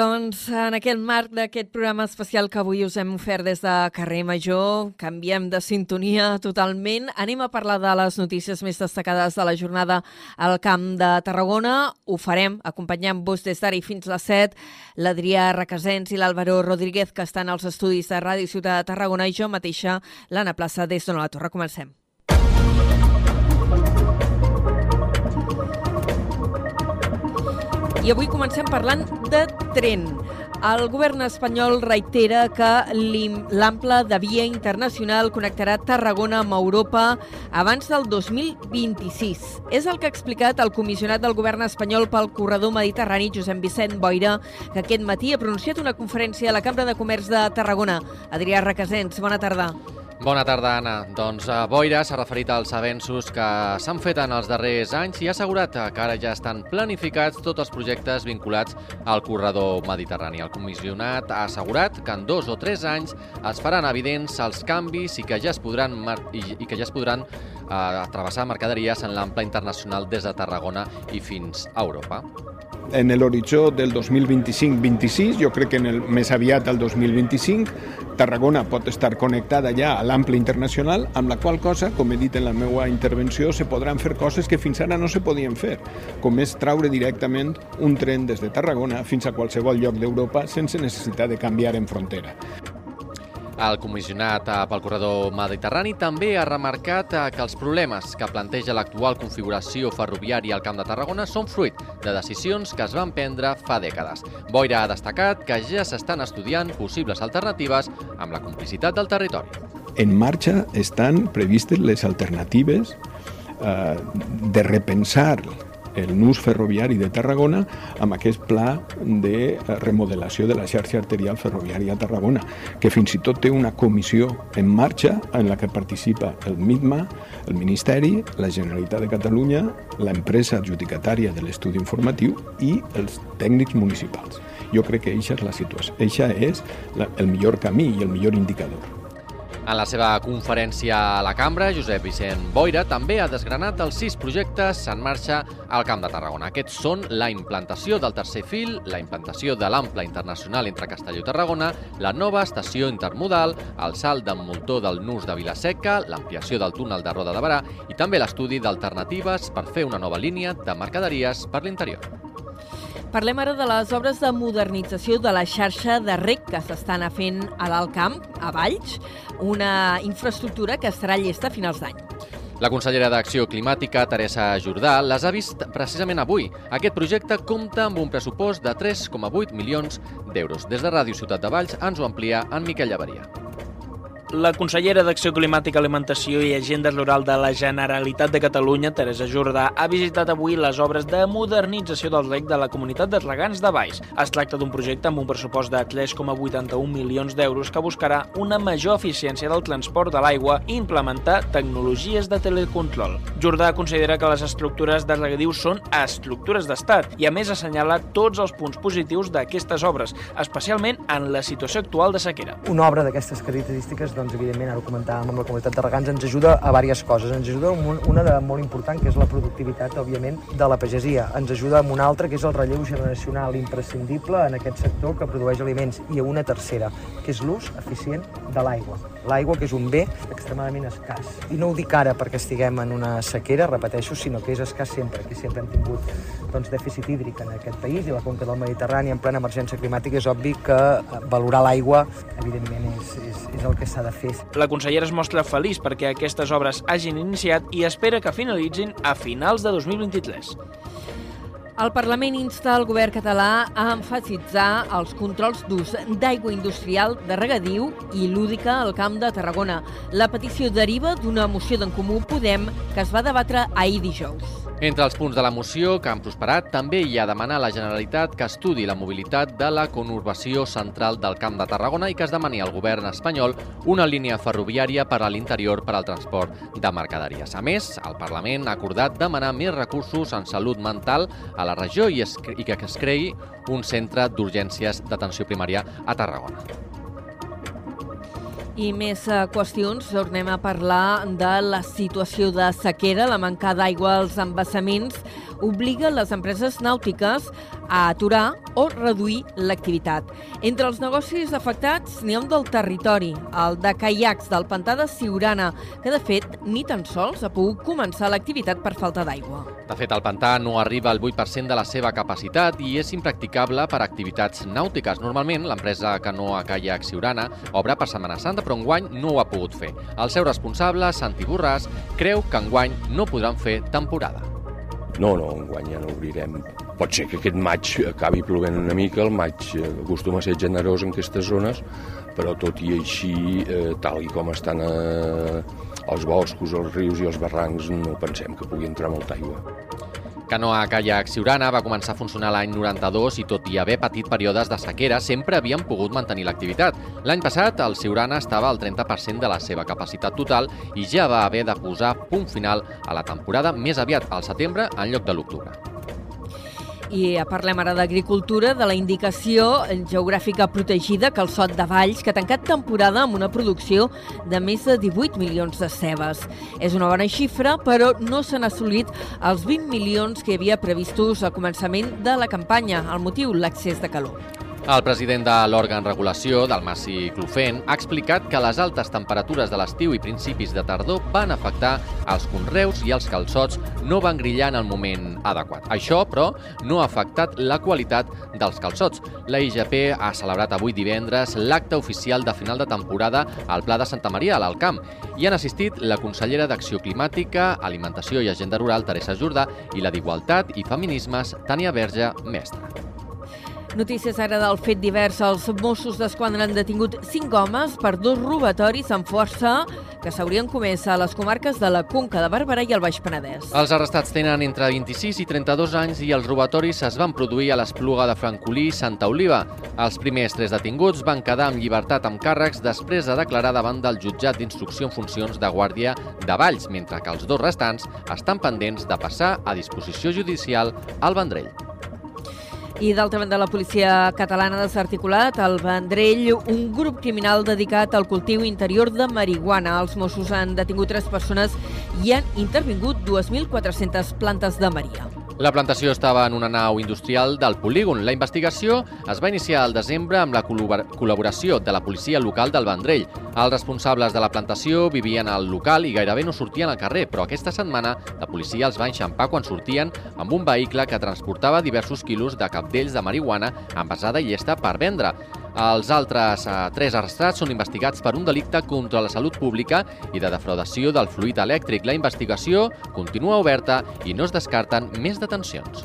Doncs en aquest marc d'aquest programa especial que avui us hem ofert des de Carrer Major, canviem de sintonia totalment. Anem a parlar de les notícies més destacades de la jornada al Camp de Tarragona. Ho farem acompanyant-vos des d'ara i fins a les 7. L'Adrià Requesens i l'Àlvaro Rodríguez, que estan als estudis de Ràdio Ciutat de Tarragona, i jo mateixa, l'Anna Plaça, des d'on la Torre. Comencem. I avui comencem parlant de tren. El govern espanyol reitera que l'ample de via internacional connectarà Tarragona amb Europa abans del 2026. És el que ha explicat el comissionat del govern espanyol pel corredor mediterrani, Josep Vicent Boira, que aquest matí ha pronunciat una conferència a la Cambra de Comerç de Tarragona. Adrià Requesens, bona tarda. Bona tarda, Anna. Doncs uh, Boira s'ha referit als avenços que s'han fet en els darrers anys i ha assegurat que ara ja estan planificats tots els projectes vinculats al corredor mediterrani. El comissionat ha assegurat que en dos o tres anys es faran evidents els canvis i que ja es podran, i, que ja es podran uh, travessar mercaderies en l'ample internacional des de Tarragona i fins a Europa en l'horitzó del 2025-26, jo crec que en el més aviat al 2025, Tarragona pot estar connectada ja a l'ample internacional, amb la qual cosa, com he dit en la meva intervenció, se podran fer coses que fins ara no se podien fer, com és traure directament un tren des de Tarragona fins a qualsevol lloc d'Europa sense necessitat de canviar en frontera. El comissionat eh, pel corredor mediterrani també ha remarcat eh, que els problemes que planteja l'actual configuració ferroviària al Camp de Tarragona són fruit de decisions que es van prendre fa dècades. Boira ha destacat que ja s'estan estudiant possibles alternatives amb la complicitat del territori. En marxa estan previstes les alternatives eh, de repensar el nus ferroviari de Tarragona amb aquest pla de remodelació de la xarxa arterial ferroviària a Tarragona, que fins i tot té una comissió en marxa en la que participa el MITMA, el Ministeri, la Generalitat de Catalunya, l'empresa adjudicatària de l'estudi informatiu i els tècnics municipals. Jo crec que això és la situació. Això és el millor camí i el millor indicador. En la seva conferència a la cambra, Josep Vicent Boira també ha desgranat els sis projectes en marxa al Camp de Tarragona. Aquests són la implantació del tercer fil, la implantació de l'ample internacional entre Castelló i Tarragona, la nova estació intermodal, el salt d'envoltor del nus de Vilaseca, l'ampliació del túnel de Roda de Barà i també l'estudi d'alternatives per fer una nova línia de mercaderies per l'interior. Parlem ara de les obres de modernització de la xarxa de rec que s'estan fent a l'Alt Camp, a Valls, una infraestructura que estarà llesta a finals d'any. La consellera d'Acció Climàtica, Teresa Jordà, les ha vist precisament avui. Aquest projecte compta amb un pressupost de 3,8 milions d'euros. Des de Ràdio Ciutat de Valls ens ho amplia en Miquel Llavaria. La consellera d'Acció Climàtica, Alimentació i Agenda Rural de la Generalitat de Catalunya, Teresa Jordà, ha visitat avui les obres de modernització del rec de la comunitat de regants de Baix. Es tracta d'un projecte amb un pressupost de 3,81 milions d'euros que buscarà una major eficiència del transport de l'aigua i implementar tecnologies de telecontrol. Jordà considera que les estructures de regadiu són estructures d'estat i a més assenyala tots els punts positius d'aquestes obres, especialment en la situació actual de sequera. Una obra d'aquestes característiques doncs, evidentment, ara ho comentàvem amb la comunitat de regants, ens ajuda a diverses coses. Ens ajuda una de molt important, que és la productivitat, òbviament, de la pagesia. Ens ajuda amb una altra, que és el relleu generacional imprescindible en aquest sector que produeix aliments. I una tercera, que és l'ús eficient de l'aigua. L'aigua, que és un bé extremadament escàs. I no ho dic ara perquè estiguem en una sequera, repeteixo, sinó que és escàs sempre, que sempre hem tingut doncs, dèficit hídric en aquest país i la conca del Mediterrani en plena emergència climàtica és obvi que valorar l'aigua, evidentment, és, és, és el que s'ha de de fer. La consellera es mostra feliç perquè aquestes obres hagin iniciat i espera que finalitzin a finals de 2023. El Parlament insta el govern català a enfatitzar els controls d'ús d'aigua industrial, de regadiu i lúdica al Camp de Tarragona. La petició deriva d'una moció d'en Comú Podem que es va debatre ahir dijous. Entre els punts de la moció que han prosperat també hi ha demanar a la Generalitat que estudi la mobilitat de la conurbació central del Camp de Tarragona i que es demani al govern espanyol una línia ferroviària per a l'interior per al transport de mercaderies. A més, el Parlament ha acordat demanar més recursos en salut mental a la regió i, es, i que es creï un centre d'urgències d'atenció primària a Tarragona. I més uh, qüestions, tornem a parlar de la situació de sequera, la manca d'aigua als embassaments obliga les empreses nàutiques a aturar o reduir l'activitat. Entre els negocis afectats n'hi ha un del territori, el de caiacs del pantà de Siurana, que de fet ni tan sols ha pogut començar l'activitat per falta d'aigua. De fet, el pantà no arriba al 8% de la seva capacitat i és impracticable per a activitats nàutiques. Normalment, l'empresa Canoa Caiac Siurana obre per Setmana Santa, però enguany no ho ha pogut fer. El seu responsable, Santi Borràs, creu que enguany no podran fer temporada. No, no, enguany ja no obrirem. Pot ser que aquest maig acabi plovent una mica, el maig eh, acostuma a ser generós en aquestes zones, però tot i així, eh, tal i com estan eh, els boscos, els rius i els barrancs, no pensem que pugui entrar molta aigua. Canoa Kayak Siurana va començar a funcionar l'any 92 i tot i haver patit períodes de sequera, sempre havien pogut mantenir l'activitat. L'any passat, el Siurana estava al 30% de la seva capacitat total i ja va haver de posar punt final a la temporada més aviat al setembre en lloc de l'octubre. I parlem ara d'agricultura, de la indicació geogràfica protegida Sot de Valls, que ha tancat temporada amb una producció de més de 18 milions de cebes. És una bona xifra, però no s'han assolit els 20 milions que havia previstos al començament de la campanya. El motiu, l'accés de calor. El president de l'òrgan regulació, del Massi Clofent, ha explicat que les altes temperatures de l'estiu i principis de tardor van afectar els conreus i els calçots no van grillar en el moment adequat. Això, però, no ha afectat la qualitat dels calçots. La IGP ha celebrat avui divendres l'acte oficial de final de temporada al Pla de Santa Maria, a l'Alcamp. Hi han assistit la consellera d'Acció Climàtica, Alimentació i Agenda Rural, Teresa Jordà, i la d'Igualtat i Feminismes, Tània Verge, mestra. Notícies ara del fet divers. Els Mossos d'Esquadra han detingut cinc homes per dos robatoris amb força que s'haurien comès a les comarques de la Conca de Barberà i el Baix Penedès. Els arrestats tenen entre 26 i 32 anys i els robatoris es van produir a l'Espluga de Francolí i Santa Oliva. Els primers tres detinguts van quedar amb llibertat amb càrrecs després de declarar davant del jutjat d'instrucció en funcions de Guàrdia de Valls, mentre que els dos restants estan pendents de passar a disposició judicial al Vendrell. I d'altra banda, la policia catalana ha desarticulat al Vendrell un grup criminal dedicat al cultiu interior de marihuana. Els Mossos han detingut tres persones i han intervingut 2.400 plantes de Maria. La plantació estava en una nau industrial del polígon. La investigació es va iniciar al desembre amb la col·laboració de la policia local del Vendrell. Els responsables de la plantació vivien al local i gairebé no sortien al carrer, però aquesta setmana la policia els va enxampar quan sortien amb un vehicle que transportava diversos quilos de capdells de marihuana envasada i llesta per vendre. Els altres eh, tres arrestats són investigats per un delicte contra la salut pública i de defraudació del fluid elèctric. La investigació continua oberta i no es descarten més detencions.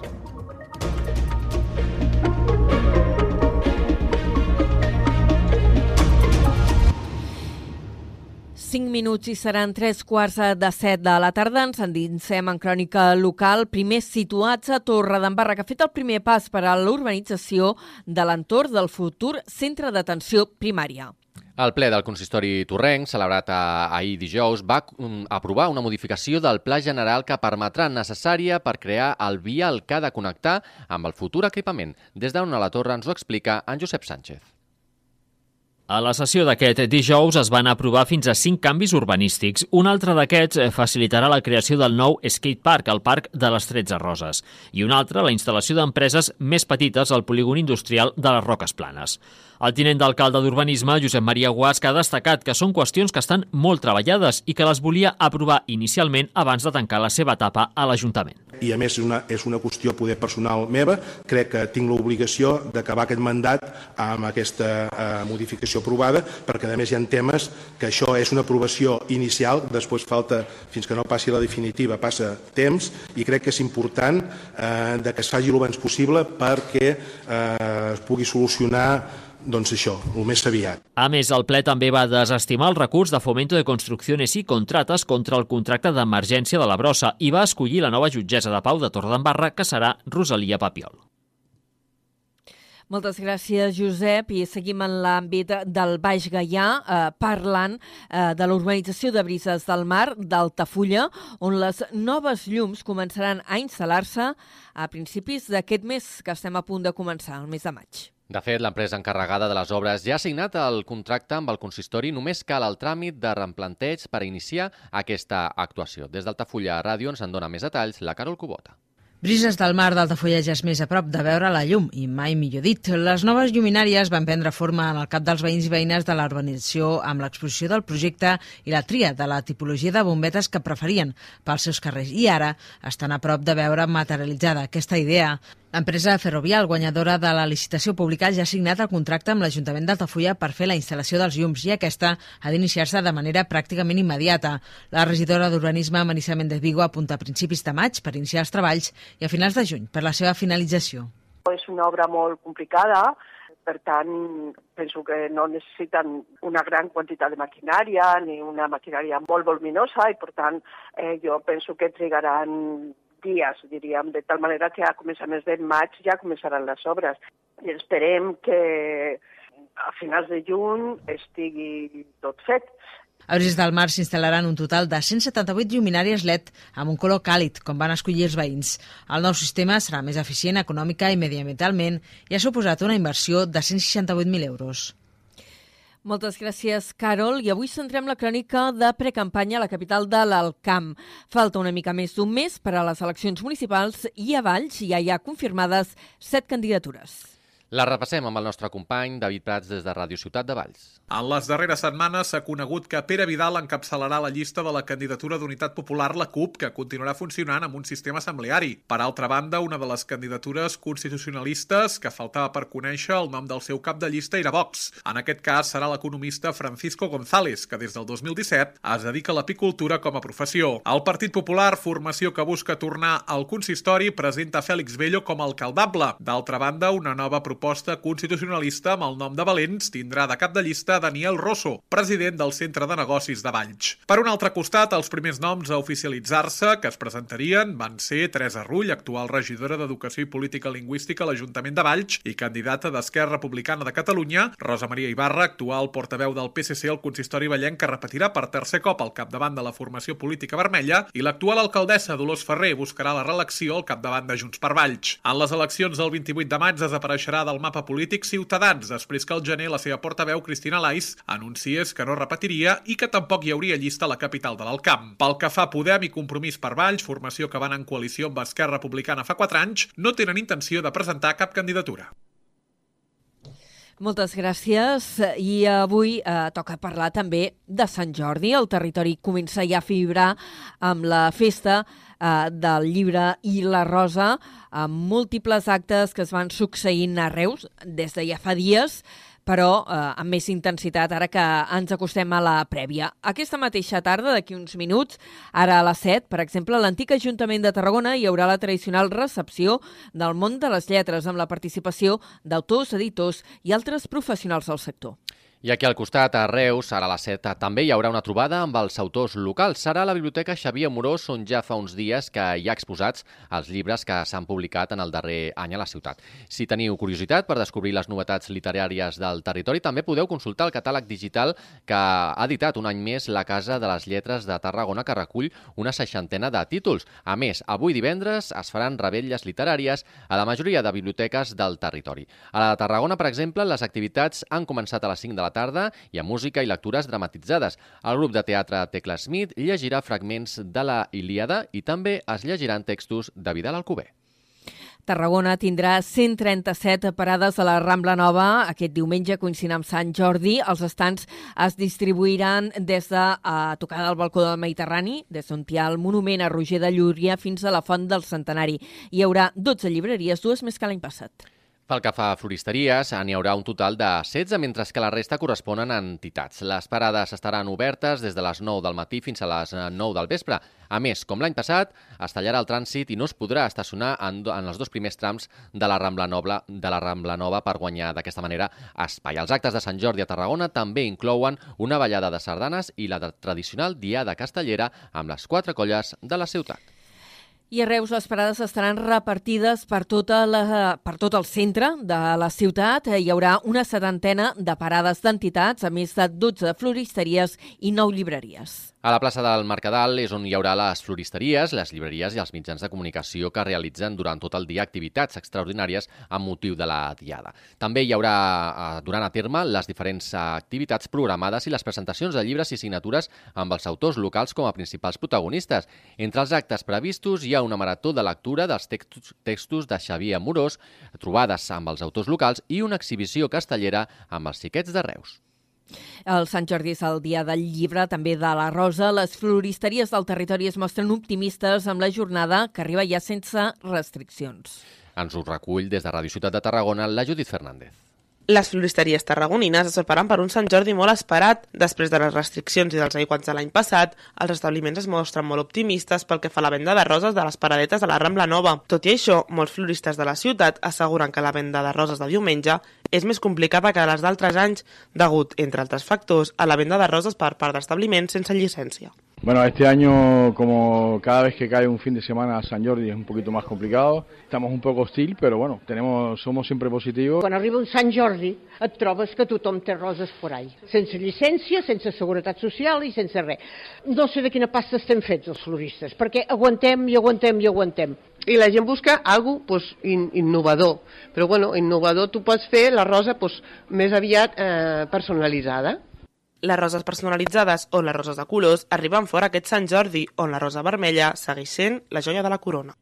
5 minuts i seran 3 quarts de 7 de la tarda. Ens endinsem en crònica local, primer situats a Torre d'Embarra, que ha fet el primer pas per a l'urbanització de l'entorn del futur centre d'atenció primària. El ple del consistori Torrenc, celebrat ahir dijous, va mm, aprovar una modificació del Pla General que permetrà necessària per crear el vial que ha de connectar amb el futur equipament. Des d'on a la torre ens ho explica en Josep Sánchez. A la sessió d'aquest dijous es van aprovar fins a cinc canvis urbanístics. Un altre d'aquests facilitarà la creació del nou skate park, al Parc de les 13 Roses, i un altre la instal·lació d'empreses més petites al polígon industrial de les Roques Planes. El tinent d'alcalde d'Urbanisme, Josep Maria Guasca, ha destacat que són qüestions que estan molt treballades i que les volia aprovar inicialment abans de tancar la seva etapa a l'Ajuntament. I a més és una, és una qüestió poder personal meva. Crec que tinc l'obligació d'acabar aquest mandat amb aquesta eh, modificació aprovada perquè a més hi ha temes que això és una aprovació inicial, després falta fins que no passi la definitiva, passa temps i crec que és important eh, de que es faci el abans possible perquè eh, es pugui solucionar doncs això, el més aviat. A més, el ple també va desestimar el recurs de Fomento de Construcciones i Contrates contra el contracte d'emergència de la brossa i va escollir la nova jutgessa de Pau de Torredembarra, que serà Rosalia Papiol. Moltes gràcies, Josep. I seguim en l'àmbit del Baix Gaià, eh, parlant eh, de l'urbanització de Brises del Mar, d'Altafulla, on les noves llums començaran a instal·lar-se a principis d'aquest mes que estem a punt de començar, el mes de maig. De fet, l'empresa encarregada de les obres ja ha signat el contracte amb el consistori. Només cal el tràmit de reemplanteig per iniciar aquesta actuació. Des d'Altafulla Ràdio ens en dona més detalls la Carol Cubota. Brises del mar d'Altafulla ja és més a prop de veure la llum, i mai millor dit. Les noves lluminàries van prendre forma en el cap dels veïns i veïnes de la urbanització amb l'exposició del projecte i la tria de la tipologia de bombetes que preferien pels seus carrers. I ara estan a prop de veure materialitzada aquesta idea. L'empresa Ferrovial, guanyadora de la licitació pública, ja ha signat el contracte amb l'Ajuntament d'Altafulla per fer la instal·lació dels llums i aquesta ha d'iniciar-se de manera pràcticament immediata. La regidora d'Urbanisme, Marisa Méndez Vigo, apunta a principis de maig per iniciar els treballs i a finals de juny per la seva finalització. És una obra molt complicada, per tant, penso que no necessiten una gran quantitat de maquinària ni una maquinària molt voluminosa i, per tant, eh, jo penso que trigaran dies, diríem, de tal manera que a començaments de maig ja començaran les obres. I esperem que a finals de juny estigui tot fet. A Bris del Mar s'instal·laran un total de 178 lluminàries LED amb un color càlid, com van escollir els veïns. El nou sistema serà més eficient econòmica i mediambientalment i ha suposat una inversió de 168.000 euros. Moltes gràcies, Carol. I avui centrem la crònica de precampanya a la capital de l'Alcamp. Falta una mica més d'un mes per a les eleccions municipals i a Valls ja hi ha confirmades set candidatures. La repassem amb el nostre company David Prats des de Ràdio Ciutat de Valls. En les darreres setmanes s'ha conegut que Pere Vidal encapçalarà la llista de la candidatura d'Unitat Popular, la CUP, que continuarà funcionant amb un sistema assembleari. Per altra banda, una de les candidatures constitucionalistes que faltava per conèixer el nom del seu cap de llista era Vox. En aquest cas serà l'economista Francisco González, que des del 2017 es dedica a l'apicultura com a professió. El Partit Popular, formació que busca tornar al consistori, presenta Fèlix Bello com a alcaldable. D'altra banda, una nova proposta proposta constitucionalista amb el nom de Valents tindrà de cap de llista Daniel Rosso, president del Centre de Negocis de Valls. Per un altre costat, els primers noms a oficialitzar-se que es presentarien van ser Teresa Rull, actual regidora d'Educació i Política Lingüística a l'Ajuntament de Valls i candidata d'Esquerra Republicana de Catalunya, Rosa Maria Ibarra, actual portaveu del PSC al consistori Vallenc, que repetirà per tercer cop al capdavant de la formació política vermella, i l'actual alcaldessa Dolors Ferrer buscarà la reelecció al capdavant de Junts per Valls. En les eleccions del 28 de maig desapareixerà del mapa polític Ciutadans, després que el gener la seva portaveu, Cristina Lais, anunciés que no repetiria i que tampoc hi hauria llista a la capital de l'Alcamp. Pel que fa a Podem i Compromís per Valls, formació que van en coalició amb Esquerra Republicana fa 4 anys, no tenen intenció de presentar cap candidatura. Moltes gràcies. I avui eh, toca parlar també de Sant Jordi. El territori comença ja a fibrar amb la festa eh, del llibre i la rosa, amb múltiples actes que es van succeint a Reus des de ja fa dies però eh, amb més intensitat ara que ens acostem a la prèvia. Aquesta mateixa tarda, d'aquí uns minuts, ara a les 7, per exemple, a l'antic Ajuntament de Tarragona hi haurà la tradicional recepció del món de les lletres amb la participació d'autors, editors i altres professionals del sector. I aquí al costat, a Reus, ara a la 7, també hi haurà una trobada amb els autors locals. Serà a la Biblioteca Xavier Morós, on ja fa uns dies que hi ha exposats els llibres que s'han publicat en el darrer any a la ciutat. Si teniu curiositat per descobrir les novetats literàries del territori, també podeu consultar el catàleg digital que ha editat un any més la Casa de les Lletres de Tarragona, que recull una seixantena de títols. A més, avui divendres es faran rebelles literàries a la majoria de biblioteques del territori. A la de Tarragona, per exemple, les activitats han començat a les 5 de la tarda hi ha música i lectures dramatitzades. El grup de teatre Tecla Smith llegirà fragments de la Ilíada i també es llegiran textos de Vidal Alcover. Tarragona tindrà 137 parades a la Rambla Nova. Aquest diumenge, coincidint amb Sant Jordi, els estants es distribuiran des de a tocar del balcó del Mediterrani, des d'on hi ha el monument a Roger de Llúria fins a la Font del Centenari. Hi haurà 12 llibreries, dues més que l'any passat. Pel que fa a floristeries, n'hi haurà un total de 16, mentre que la resta corresponen a entitats. Les parades estaran obertes des de les 9 del matí fins a les 9 del vespre. A més, com l'any passat, es tallarà el trànsit i no es podrà estacionar en, en els dos primers trams de la Rambla Nova, de la Rambla Nova per guanyar d'aquesta manera espai. Els actes de Sant Jordi a Tarragona també inclouen una ballada de sardanes i la tradicional diada castellera amb les quatre colles de la ciutat. I a Reus les parades estaran repartides per, tota la, per tot el centre de la ciutat. Hi haurà una setantena de parades d'entitats, a més de 12 floristeries i 9 llibreries. A la plaça del Mercadal és on hi haurà les floristeries, les llibreries i els mitjans de comunicació que realitzen durant tot el dia activitats extraordinàries amb motiu de la Diada. També hi haurà, eh, durant a terme, les diferents activitats programades i les presentacions de llibres i signatures amb els autors locals com a principals protagonistes. Entre els actes previstos hi ha una marató de lectura dels textos, textos de Xavier Amorós, trobades amb els autors locals i una exhibició castellera amb els xiquets de Reus. El Sant Jordi és el dia del llibre, també de la rosa. Les floristeries del territori es mostren optimistes amb la jornada que arriba ja sense restriccions. Ens ho recull des de Ràdio Ciutat de Tarragona la Judit Fernández. Les floristeries tarragonines es preparen per un Sant Jordi molt esperat. Després de les restriccions i dels aiguats de l'any passat, els establiments es mostren molt optimistes pel que fa a la venda de roses de les paradetes de la Rambla Nova. Tot i això, molts floristes de la ciutat asseguren que la venda de roses de diumenge és més complicada que les d'altres anys, degut, entre altres factors, a la venda de roses per part d'establiments sense llicència. Bueno, este año, como cada vez que cae un fin de semana San Jordi es un poquito más complicado, estamos un poco hostil, pero bueno, tenemos, somos siempre positivos. Quan arriba un Sant Jordi et trobes que tothom té roses por ahí, sense llicència, sense seguretat social i sense res. No sé de quina pasta estem fets els floristes, perquè aguantem i aguantem i aguantem. I la gent busca algo pues, in, innovador, però bueno, innovador tu pots fer la rosa pues, més aviat eh, personalitzada. Les roses personalitzades o les roses de colors arriben fora aquest Sant Jordi, on la rosa vermella segueix sent la joia de la corona.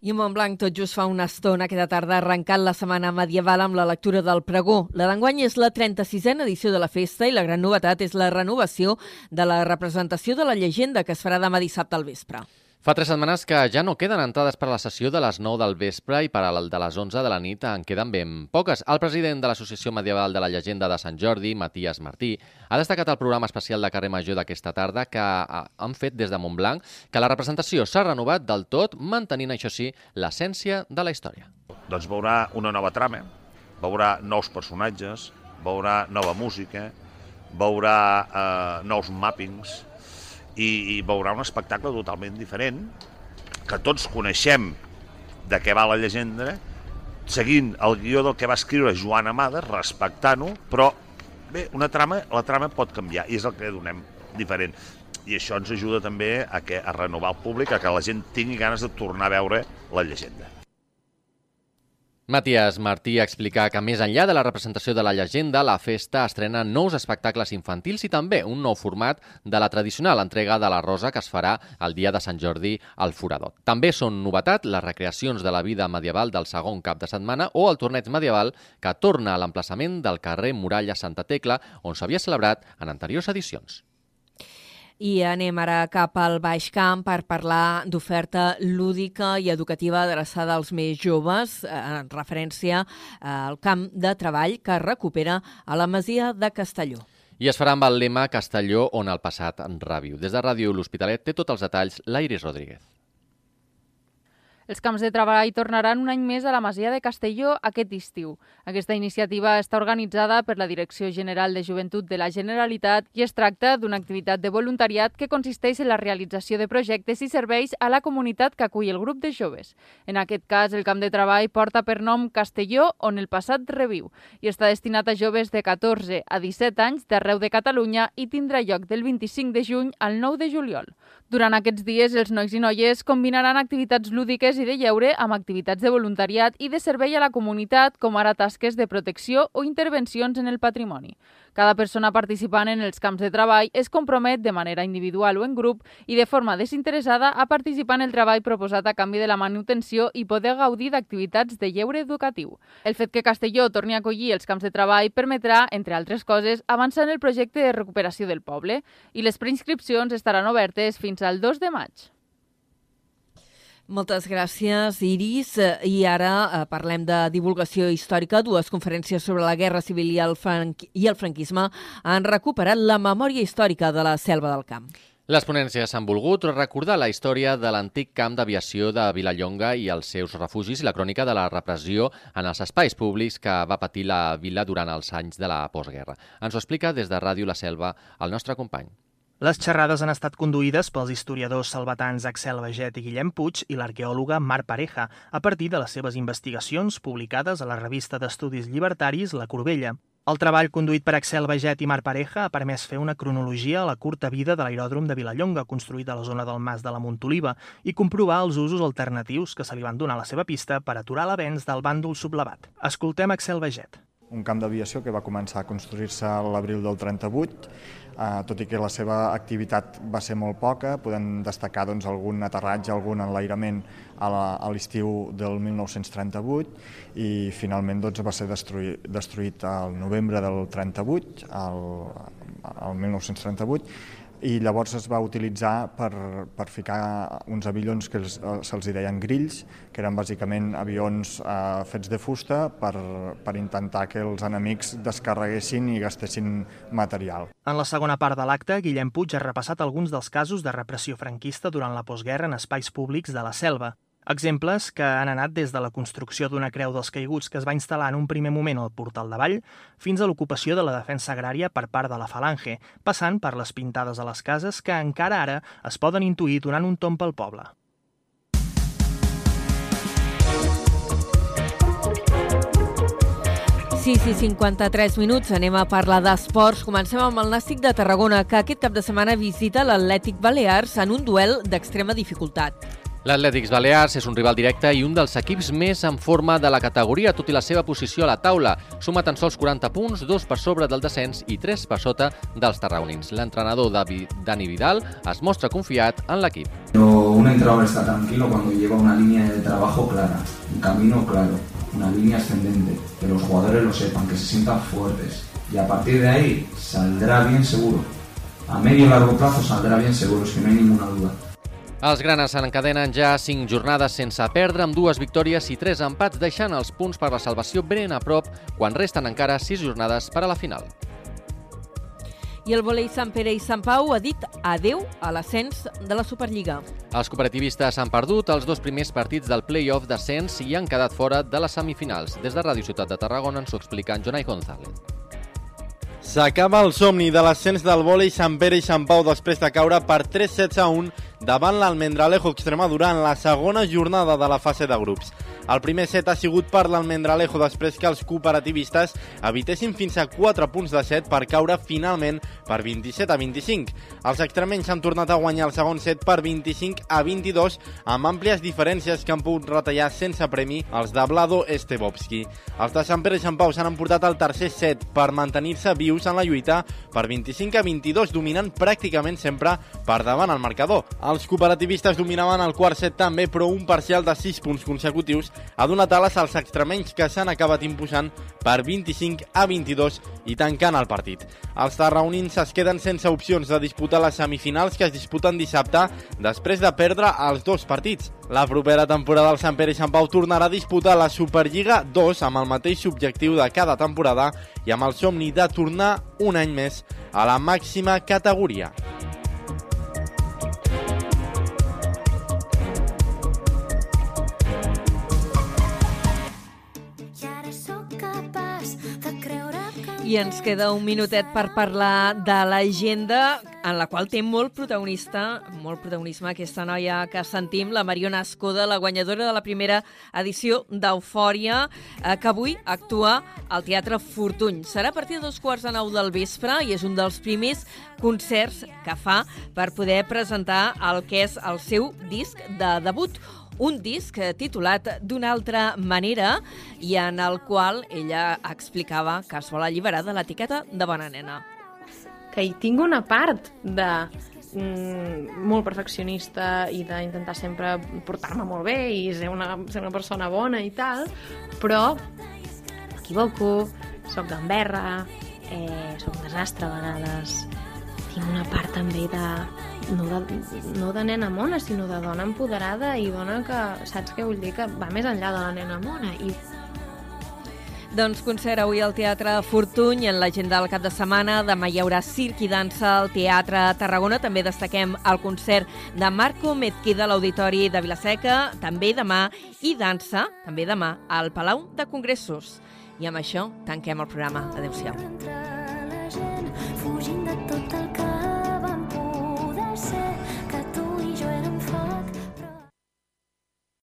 I Montblanc tot just fa una estona aquesta tarda ha arrencat la setmana medieval amb la lectura del pregó. La d'enguany és la 36a edició de la festa i la gran novetat és la renovació de la representació de la llegenda que es farà demà dissabte al vespre. Fa tres setmanes que ja no queden entrades per a la sessió de les 9 del vespre i per a el de les 11 de la nit en queden ben poques. El president de l'Associació Medieval de la Llegenda de Sant Jordi, Matías Martí, ha destacat el programa especial de carrer Major d'aquesta tarda que han fet des de Montblanc que la representació s'ha renovat del tot, mantenint, això sí, l'essència de la història. Doncs veurà una nova trama, veurà nous personatges, veurà nova música, veurà eh, nous mappings, i, i veurà un espectacle totalment diferent, que tots coneixem de què va la llegenda, seguint el guió del que va escriure Joan Amades, respectant-ho, però bé, una trama, la trama pot canviar i és el que donem diferent. I això ens ajuda també a, que, a renovar el públic, a que la gent tingui ganes de tornar a veure la llegenda. Matías Martí explica que més enllà de la representació de la llegenda, la festa estrena nous espectacles infantils i també un nou format de la tradicional entrega de la Rosa que es farà el dia de Sant Jordi al Foradot. També són novetat les recreacions de la vida medieval del segon cap de setmana o el torneig medieval que torna a l'emplaçament del carrer Muralla Santa Tecla on s'havia celebrat en anteriors edicions. I anem ara cap al Baix Camp per parlar d'oferta lúdica i educativa adreçada als més joves, eh, en referència al camp de treball que recupera a la Masia de Castelló. I es farà amb el lema Castelló on el passat reviu. Des de Ràdio L'Hospitalet té tots els detalls l'Iris Rodríguez. Els camps de treball tornaran un any més a la Masia de Castelló aquest estiu. Aquesta iniciativa està organitzada per la Direcció General de Joventut de la Generalitat i es tracta d'una activitat de voluntariat que consisteix en la realització de projectes i serveis a la comunitat que acull el grup de joves. En aquest cas, el camp de treball porta per nom Castelló, on el passat reviu, i està destinat a joves de 14 a 17 anys d'arreu de Catalunya i tindrà lloc del 25 de juny al 9 de juliol. Durant aquests dies, els nois i noies combinaran activitats lúdiques i de lleure amb activitats de voluntariat i de servei a la comunitat, com ara tasques de protecció o intervencions en el patrimoni. Cada persona participant en els camps de treball es compromet de manera individual o en grup i de forma desinteressada a participar en el treball proposat a canvi de la manutenció i poder gaudir d'activitats de lleure educatiu. El fet que Castelló torni a acollir els camps de treball permetrà, entre altres coses, avançar en el projecte de recuperació del poble i les preinscripcions estaran obertes fins al 2 de maig. Moltes gràcies, Iris. I ara eh, parlem de divulgació històrica. Dues conferències sobre la Guerra Civil i el, franqui i el franquisme han recuperat la memòria històrica de la selva del camp. Les ponències han volgut recordar la història de l'antic camp d'aviació de Vilallonga i els seus refugis i la crònica de la repressió en els espais públics que va patir la vila durant els anys de la postguerra. Ens ho explica des de Ràdio La Selva el nostre company. Les xerrades han estat conduïdes pels historiadors salvatans Axel Baget i Guillem Puig i l'arqueòloga Mar Pareja, a partir de les seves investigacions publicades a la revista d'estudis llibertaris La Corbella. El treball conduït per Axel Baget i Marc Pareja ha permès fer una cronologia a la curta vida de l'aeròdrom de Vilallonga, construït a la zona del Mas de la Montoliva, i comprovar els usos alternatius que se li van donar a la seva pista per aturar l'avenç del bàndol sublevat. Escoltem Axel Baget un camp d'aviació que va començar a construir-se a l'abril del 38, eh, tot i que la seva activitat va ser molt poca, podem destacar doncs, algun aterratge, algun enlairament a l'estiu del 1938 i finalment doncs, va ser destruït, destruït al novembre del 38, al, al 1938, i llavors es va utilitzar per, per ficar uns avillons que se'ls deien grills, que eren bàsicament avions eh, fets de fusta per, per intentar que els enemics descarreguessin i gastessin material. En la segona part de l'acte, Guillem Puig ha repassat alguns dels casos de repressió franquista durant la postguerra en espais públics de la selva. Exemples que han anat des de la construcció d'una creu dels caiguts que es va instal·lar en un primer moment al portal de Vall fins a l'ocupació de la defensa agrària per part de la Falange, passant per les pintades a les cases que encara ara es poden intuir donant un tomb pel poble. Sí, sí, 53 minuts. Anem a parlar d'esports. Comencem amb el Nàstic de Tarragona, que aquest cap de setmana visita l'Atlètic Balears en un duel d'extrema dificultat. L'Atlètics Balears és un rival directe i un dels equips més en forma de la categoria, tot i la seva posició a la taula. Suma tan sols 40 punts, dos per sobre del descens i tres per sota dels tarragonins. L'entrenador Dani Vidal es mostra confiat en l'equip. Un entrenador está tranquilo cuando lleva una línea de trabajo clara, un camino claro, una línea ascendente, que los jugadores lo sepan, que se sientan fuertes y a partir de ahí saldrá bien seguro. A medio y largo plazo saldrá bien seguro, que no hay ninguna duda. Els granes encadenen ja 5 jornades sense perdre, amb dues victòries i 3 empats, deixant els punts per la salvació ben a prop, quan resten encara 6 jornades per a la final. I el volei Sant Pere i Sant Pau ha dit adeu a l'ascens de la Superliga. Els cooperativistes han perdut els dos primers partits del play-off d'ascens i han quedat fora de les semifinals. Des de Ràdio Ciutat de Tarragona ens ho explica en Jonai González. S'acaba el somni de l'ascens del vòlei Sant Pere i Sant Pau després de caure per 3 sets a 1 davant l'Almendralejo Extremadura en la segona jornada de la fase de grups. El primer set ha sigut per l'Almendralejo després que els cooperativistes evitessin fins a 4 punts de set per caure finalment per 27 a 25. Els extremenys han tornat a guanyar el segon set per 25 a 22 amb àmplies diferències que han pogut retallar sense premi els de Vlado Estebovski. Els de Sant Pere i Sant Pau s'han emportat el tercer set per mantenir-se vius en la lluita per 25 a 22, dominant pràcticament sempre per davant el marcador. Els cooperativistes dominaven el quart set també, però un parcial de 6 punts consecutius ha donat ales als extremenys que s'han acabat imposant per 25 a 22 i tancant el partit. Els tarraonins es queden sense opcions de disputar les semifinals que es disputen dissabte després de perdre els dos partits. La propera temporada el Sant Pere i Sant Pau tornarà a disputar la Superliga 2 amb el mateix objectiu de cada temporada i amb el somni de tornar un any més a la màxima categoria. I ens queda un minutet per parlar de l'agenda en la qual té molt protagonista, molt protagonisme aquesta noia que sentim, la Mariona Escoda, la guanyadora de la primera edició d'Eufòria, eh, que avui actua al Teatre Fortuny. Serà a partir de dos quarts de nou del vespre i és un dels primers concerts que fa per poder presentar el que és el seu disc de debut, un disc titulat d'una altra manera i en el qual ella explicava que es vol alliberar de l'etiqueta de bona nena. Que hi tinc una part de mm, molt perfeccionista i d'intentar sempre portar-me molt bé i ser una, ser una persona bona i tal, però m'equivoco, sóc gamberra, eh, sóc un desastre a vegades, tinc una part també de, no de, no de nena mona, sinó de dona empoderada i dona que, saps què vull dir? Que va més enllà de la nena mona. I doncs concert avui al Teatre Fortuny en l'agenda del cap de setmana. Demà hi haurà circ i dansa al Teatre Tarragona. També destaquem el concert de Marco Mezquida a l'Auditori de Vilaseca. També demà i dansa, també demà, al Palau de Congressos. I amb això tanquem el programa. Adéu-siau.